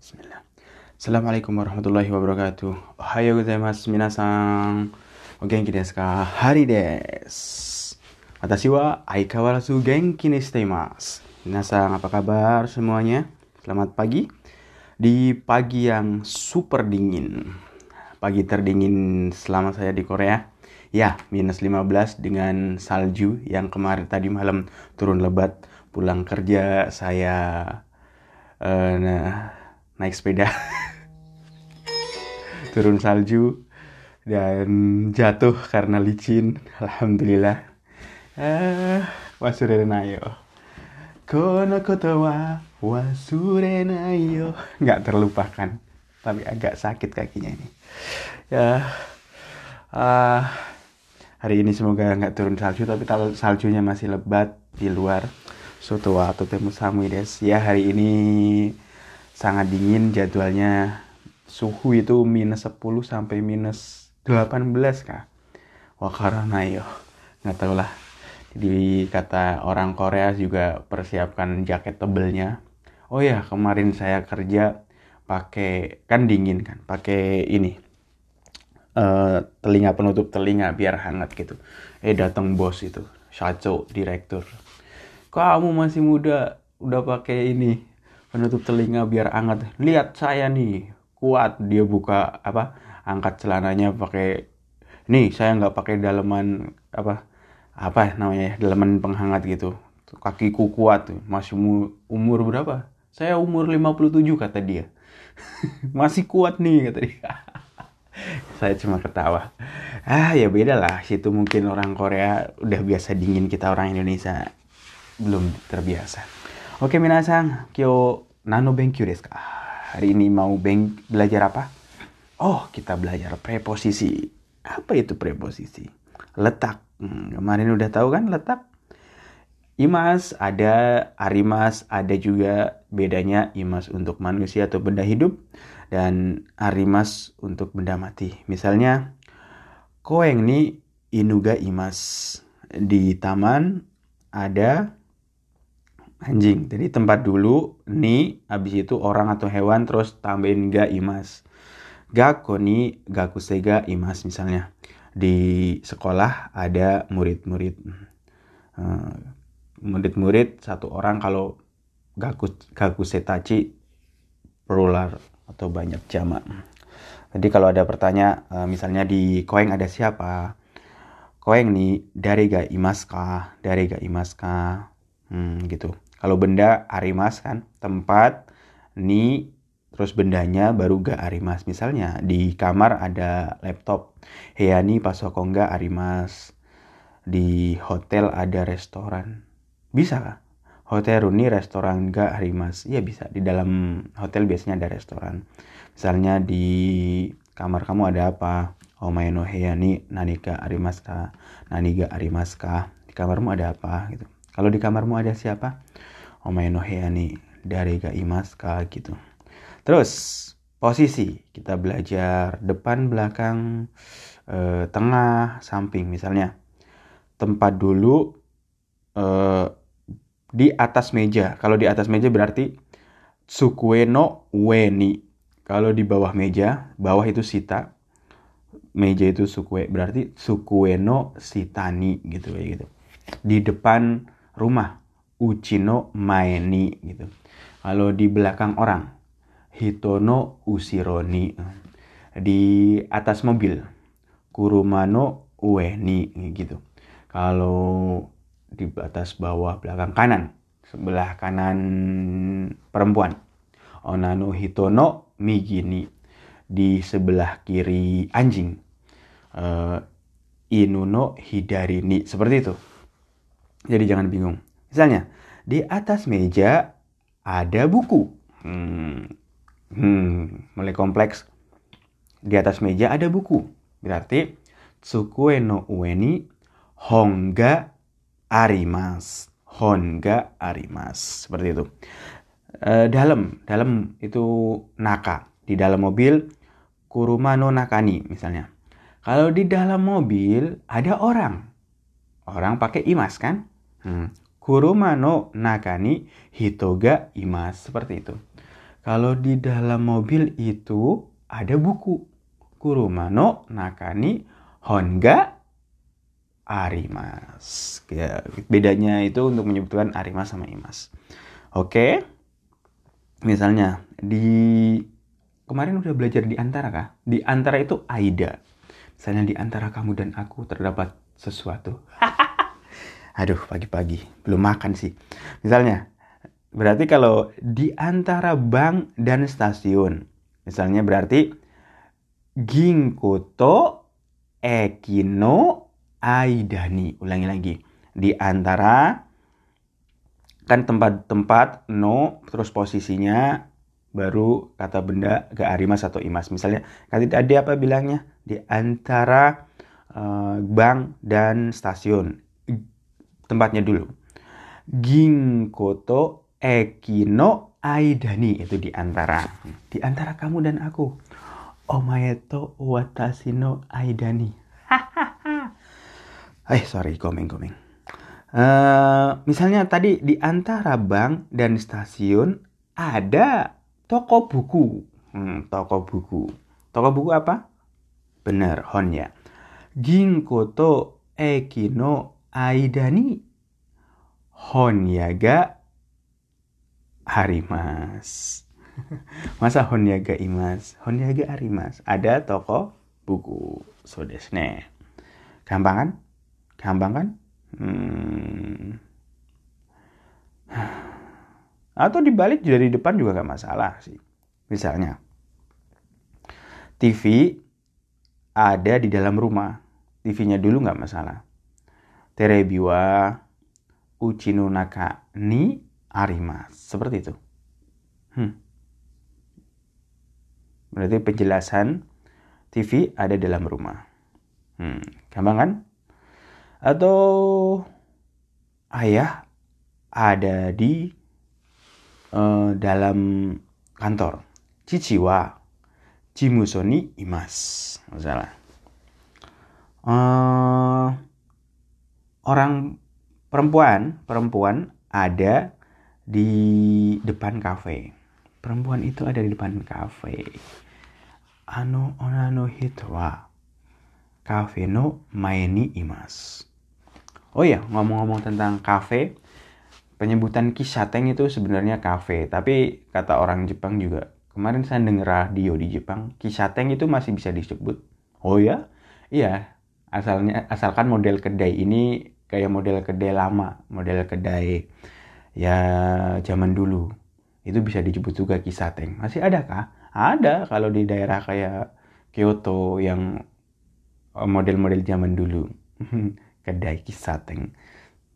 Bismillah. Assalamualaikum warahmatullahi wabarakatuh. Ohayo gozaimasu minasan. O genki desu ka? Hari desu. Watashi wa aikawarazu genki ni imasu. Minasan apa kabar semuanya? Selamat pagi. Di pagi yang super dingin. Pagi terdingin selama saya di Korea. Ya, minus 15 dengan salju yang kemarin tadi malam turun lebat. Pulang kerja saya uh, nah, naik sepeda. turun salju dan jatuh karena licin. Alhamdulillah. Ah, wasurenayo. Kono koto wa wasurenayo. Nggak terlupakan. Tapi agak sakit kakinya ini. Ya. Uh, hari ini semoga nggak turun salju tapi kalau saljunya masih lebat di luar soto atau temu des ya hari ini sangat dingin jadwalnya. Suhu itu minus 10 sampai minus 18 kah wah karena yo. Nggak tahu lah. Jadi kata orang Korea juga persiapkan jaket tebelnya. Oh ya kemarin saya kerja pakai kan dingin kan pakai ini uh, telinga penutup telinga biar hangat gitu. Eh datang bos itu, Shacho, direktur. Kamu masih muda, udah pakai ini penutup telinga biar hangat. Lihat saya nih, kuat. Dia buka apa? Angkat celananya pakai nih saya nggak pakai daleman apa apa namanya daleman penghangat gitu. Kakiku kuat. Masih umur berapa? Saya umur 57 kata dia. Masih kuat nih kata dia. Saya cuma ketawa. Ah ya beda lah. Situ mungkin orang Korea udah biasa dingin kita orang Indonesia. Belum terbiasa oke minasang kyo nano benkyu desu ka? Hari ini mau beng belajar apa? Oh kita belajar preposisi. Apa itu preposisi? Letak. Hmm, kemarin udah tahu kan letak? Imas ada, arimas ada juga. Bedanya imas untuk manusia atau benda hidup dan arimas untuk benda mati. Misalnya, koeng ni inuga imas. Di taman ada anjing. Jadi tempat dulu ni habis itu orang atau hewan terus tambahin ga imas. Gako ni gakusega imas misalnya. Di sekolah ada murid-murid. Uh, murid-murid satu orang kalau gaku gaku setaci plural atau banyak jamak. Jadi kalau ada pertanyaan eh, misalnya di koeng ada siapa? Koeng nih dari ga imaska, dari ga imaska, hmm, gitu. Kalau benda arimas kan tempat ni terus bendanya baru ga arimas. Misalnya di kamar ada laptop, heyani pasokonga arimas. Di hotel ada restoran. Bisa kah? hotel Runi restoran gak Harimas iya bisa. Di dalam hotel biasanya ada restoran. Misalnya di kamar kamu ada apa? Omae no ni nanika arimaska naniga arimaska di kamarmu ada apa? Gitu kalau di kamarmu ada siapa Omae no ni dari ga imaska gitu terus posisi kita belajar depan belakang eh, tengah samping misalnya tempat dulu eh, di atas meja. Kalau di atas meja berarti sukue no weni. Kalau di bawah meja, bawah itu sita, meja itu sukue. Berarti sukue no sitani gitu ya gitu. Di depan rumah, uchino maeni gitu. Kalau di belakang orang, hitono usironi. Di atas mobil, kurumano ueni gitu. Kalau di batas bawah belakang kanan. Sebelah kanan perempuan. Onano hitono migini di sebelah kiri anjing. Uh, inuno hidarini. Seperti itu jadi jangan bingung. Misalnya di atas meja ada buku. Hmm, hmm, mulai kompleks. Di atas meja ada buku. Berarti tsukue no ueni hongga arimas. Honga arimas. Seperti itu. E, dalam. Dalam itu naka. Di dalam mobil kurumano nakani misalnya. Kalau di dalam mobil ada orang. Orang pakai imas kan hmm. kurumano nakani hitoga imas seperti itu Kalau di dalam mobil itu ada buku. Kurumano nakani honga arimas. Ya, bedanya itu untuk menyebutkan arimas sama imas. Oke. Misalnya di kemarin udah belajar di antara kah? Di antara itu Aida. Misalnya di antara kamu dan aku terdapat sesuatu. Aduh, pagi-pagi belum makan sih. Misalnya, berarti kalau di antara bank dan stasiun, misalnya berarti Ginkoto Ekino Aidani. Ulangi lagi. Di antara kan tempat-tempat no terus posisinya baru kata benda ke arimas atau imas. Misalnya tadi tadi apa bilangnya? Di antara uh, bank dan stasiun. Tempatnya dulu. Ginkoto Ekino Aidani itu di antara. Di antara kamu dan aku. Omaeto watashi no aidani. eh sorry, komeng komeng. Uh, misalnya tadi di antara bank dan stasiun ada toko buku. Hmm, toko buku. Toko buku apa? Benar, Honya. Ginko to eki no aidani Honyaga harimas. Masa Honyaga Imas, Honyaga Arimas. Ada toko buku. So desne. Gampang kan? Gampang kan? Hmm. Atau dibalik dari depan juga gak masalah sih. Misalnya, TV ada di dalam rumah. TV-nya dulu gak masalah. Terebiwa Uchinunaka ni Arimas. Seperti itu. Hmm. Berarti penjelasan TV ada dalam rumah. Hmm, gampang kan? Atau ayah ada di uh, dalam kantor. Ciciwa Jimusoni Imas. Masalah. Uh, orang perempuan, perempuan ada di depan kafe perempuan itu ada di depan kafe. Ano onano hito wa kafe no maeni imas. Oh ya, ngomong-ngomong tentang kafe, penyebutan kisateng itu sebenarnya kafe, tapi kata orang Jepang juga. Kemarin saya dengar radio di Jepang, kisateng itu masih bisa disebut. Oh ya? Iya, asalnya asalkan model kedai ini kayak model kedai lama, model kedai ya zaman dulu itu bisa disebut juga kisateng. Masih ada kah? Ada kalau di daerah kayak Kyoto yang eh, model-model zaman dulu. Kedai kisateng.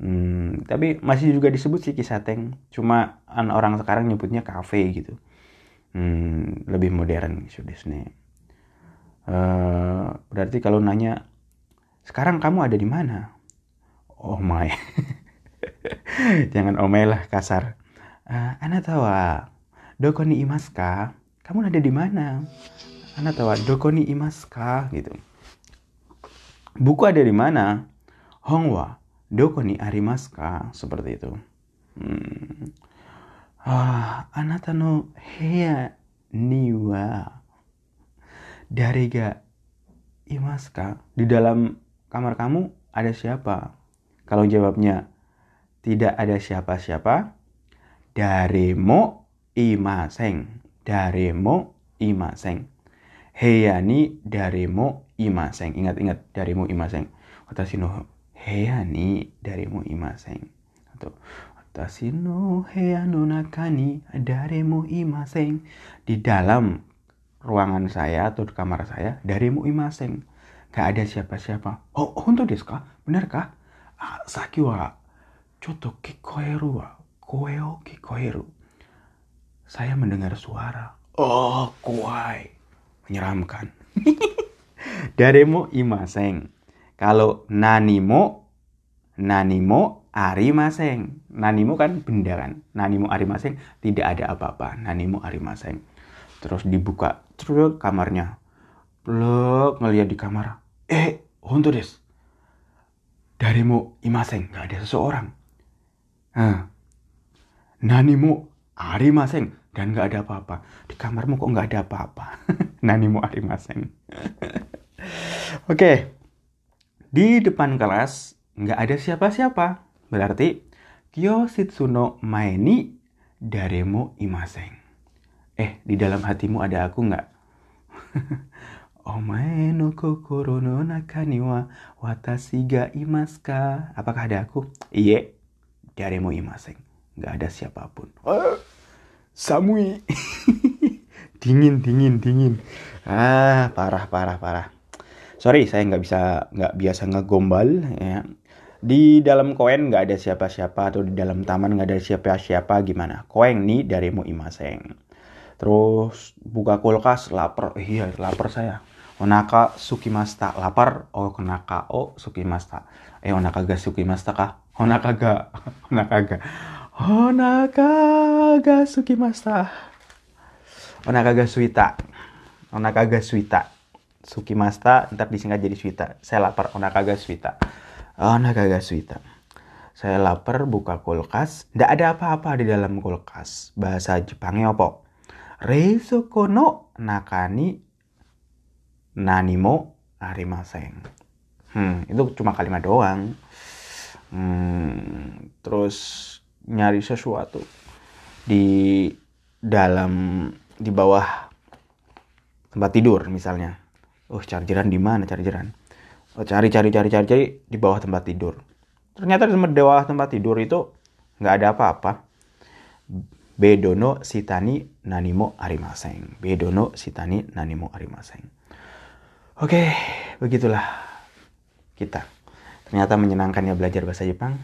Hmm, tapi masih juga disebut sih kisateng. Cuma orang sekarang nyebutnya kafe gitu. Hmm, lebih modern sudah Uh, berarti kalau nanya sekarang kamu ada di mana? Oh my. Jangan omel lah kasar. Uh, Ana tawa doko ni imaska kamu ada di mana? Ana tawa doko ni imaska gitu. Buku ada di mana? Hongwa doko ni arimaska seperti itu. Hmm. ah anata no heya ni wa? Dariga imaska di dalam kamar kamu ada siapa kalau jawabnya tidak ada siapa-siapa daremo imaseng daremo imaseng. Heya ni daremo imaseng. Ingat-ingat daremo imaseng. Watashi no heya ni daremo imaseng. Atau watashi no heya no naka ni daremo imaseng. Di dalam ruangan saya atau di kamar saya daremo imaseng. Gak ada siapa-siapa. Oh honto desu ka benarkah ah, saki wa choto kikoeru wa koeo kikoeru. Saya mendengar suara. Oh, kuai. Menyeramkan. Daremo imaseng. Kalau nanimo, nanimo arimaseng. Nanimo kan benda kan. Nanimo arimaseng tidak ada apa-apa. Nanimo arimaseng. Terus dibuka terus kamarnya. Plek ngeliat di kamar. Eh, honto des. Daremo imaseng. Gak ada seseorang. Nah, Nani mo arimasen. dan nggak ada apa-apa. Di kamarmu kok nggak ada apa-apa. Nani mo arimasen. Oke, di depan kelas nggak ada siapa-siapa. Berarti kyo sitsuno maeni daremo imaseng. Eh, di dalam hatimu ada aku nggak? Omae no kokoro no nakani wa watashi ga imaska. Apakah ada aku? Iya, daremo imaseng. Nggak ada siapa pun. Oh, Samui. dingin, dingin, dingin. Ah, parah, parah, parah. Sorry, saya nggak bisa, nggak biasa ngegombal. Ya. Di dalam koen nggak ada siapa-siapa atau di dalam taman nggak ada siapa-siapa gimana? Koeng nih dari mu imaseng. Terus buka kulkas, lapar. Iya, lapar saya. Onaka sukimasta, lapar. Oh, kenaka. Oh, sukimasta. Eh, onaka ga sukimasta kah? Onaka ga, onaka ga. Onaka ga sukimasta. Onaka ga suita. Onaka ga suita. Sukimasta ntar disingkat jadi suita. Saya lapar. Onaka ga suita. Onaka ga suita. Saya lapar buka kulkas. Nggak ada apa-apa di dalam kulkas. Bahasa Jepangnya apa? Reisoko no nakani nanimo arimaseng. Hmm, itu cuma kalimat doang. Hmm, terus nyari sesuatu di dalam di bawah tempat tidur misalnya. Oh, chargeran di mana chargeran? Oh, cari cari cari cari cari di bawah tempat tidur. Ternyata di bawah tempat tidur itu nggak ada apa-apa. Bedono sitani nanimo arimaseng. Bedono sitani nanimo arimaseng. Oke, begitulah kita. Ternyata menyenangkan ya belajar bahasa Jepang.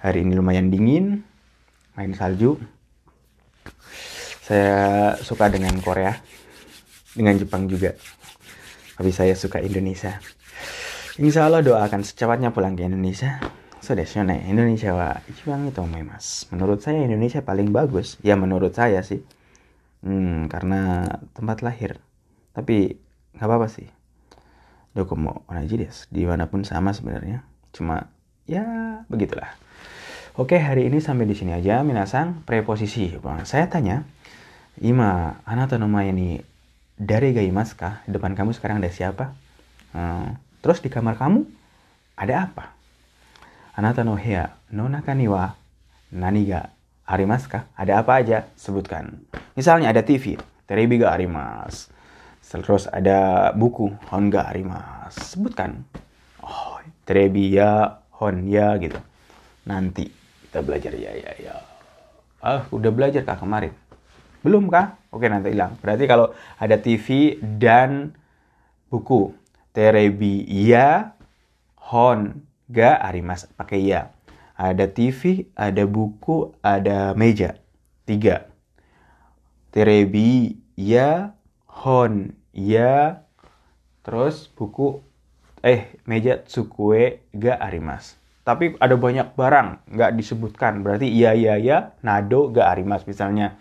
Hari ini lumayan dingin, main salju. Saya suka dengan Korea, dengan Jepang juga. Tapi saya suka Indonesia. Insya Allah doakan secepatnya pulang ke Indonesia. Ne, Indonesia wa ichiban itu mas. Menurut saya Indonesia paling bagus. Ya menurut saya sih. Hmm, karena tempat lahir. Tapi nggak apa-apa sih. Dokomo onaji desu. Di mana pun sama sebenarnya. Cuma ya begitulah. Oke, hari ini sampai di sini aja. Minasang, preposisi. Bang, saya tanya, Ima, anata no mae ni dari gaimas kah? Di depan kamu sekarang ada siapa? Hmm. Terus di kamar kamu ada apa? Anata no hea no naka ni wa nani ga arimasu ka? Ada apa aja? Sebutkan. Misalnya ada TV, terebi ga arimas. Terus ada buku, hon ga arimas. Sebutkan. Oh, terebi ya, hon ya gitu. Nanti kita belajar ya ya ya. Ah, udah belajar kah kemarin? Belum kah? Oke nanti hilang. Berarti kalau ada TV dan buku. Terebi ya, hon ga arimas. Pakai ya. Ada TV, ada buku, ada meja. Tiga. Terebi ya, hon ya, terus buku, eh meja tsukue ga arimas. Tapi ada banyak barang nggak disebutkan. Berarti iya iya iya, nado ga arimas misalnya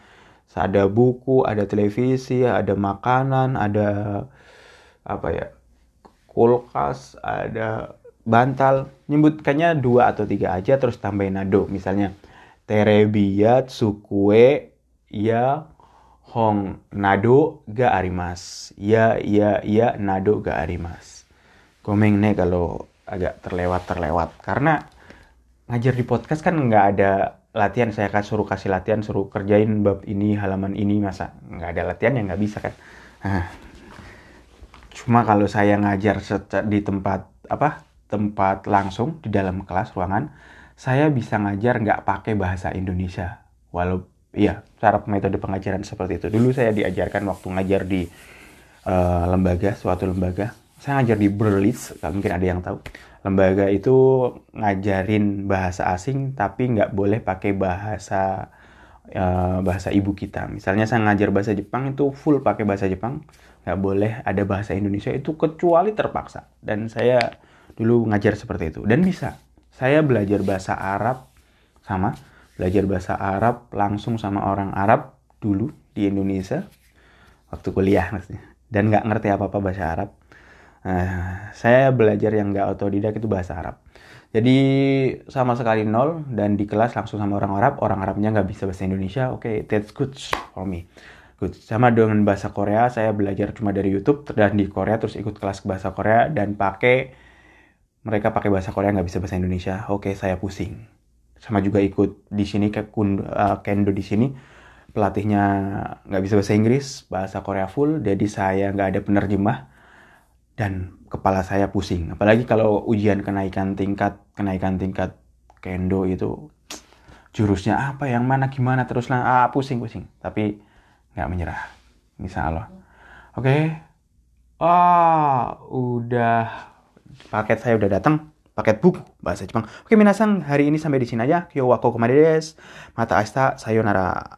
ada buku, ada televisi, ada makanan, ada apa ya kulkas, ada bantal. Nyebutkannya dua atau tiga aja terus tambahin nado. Misalnya terebiya tsukue ya hong nado ga arimas. Ya ya ya nado ga arimas. Komeng nih kalau agak terlewat-terlewat karena ngajar di podcast kan nggak ada latihan saya akan suruh kasih latihan suruh kerjain bab ini halaman ini masa nggak ada latihan ya nggak bisa kan nah, cuma kalau saya ngajar di tempat apa tempat langsung di dalam kelas ruangan saya bisa ngajar nggak pakai bahasa Indonesia. Walau iya cara metode pengajaran seperti itu. Dulu saya diajarkan waktu ngajar di uh, lembaga suatu lembaga. Saya ngajar di Berlitz mungkin ada yang tahu. Lembaga itu ngajarin bahasa asing tapi nggak boleh pakai bahasa uh, bahasa ibu kita. Misalnya saya ngajar bahasa Jepang itu full pakai bahasa Jepang, nggak boleh ada bahasa Indonesia. Itu kecuali terpaksa. Dan saya dulu ngajar seperti itu dan bisa. Saya belajar bahasa Arab sama belajar bahasa Arab langsung sama orang Arab dulu di Indonesia waktu kuliah maksudnya dan nggak ngerti apa apa bahasa Arab Nah, saya belajar yang nggak otodidak itu bahasa Arab. Jadi sama sekali nol dan di kelas langsung sama orang Arab, orang Arabnya nggak bisa bahasa Indonesia. Oke, okay, that's good for me. Good. Sama dengan bahasa Korea, saya belajar cuma dari YouTube dan di Korea terus ikut kelas bahasa Korea dan pakai mereka pakai bahasa Korea nggak bisa bahasa Indonesia. Oke, saya pusing. Sama juga ikut di sini ke uh, kendo di sini pelatihnya nggak bisa bahasa Inggris, bahasa Korea full, jadi saya nggak ada penerjemah dan kepala saya pusing. Apalagi kalau ujian kenaikan tingkat, kenaikan tingkat kendo itu jurusnya apa, yang mana, gimana, terus lah, ah, pusing, pusing. Tapi nggak menyerah. Insya Allah. Oke. Okay. Oh, udah paket saya udah datang. Paket buku bahasa Jepang. Oke, minasan hari ini sampai di sini aja. Kyo wako komade Mata asta sayonara.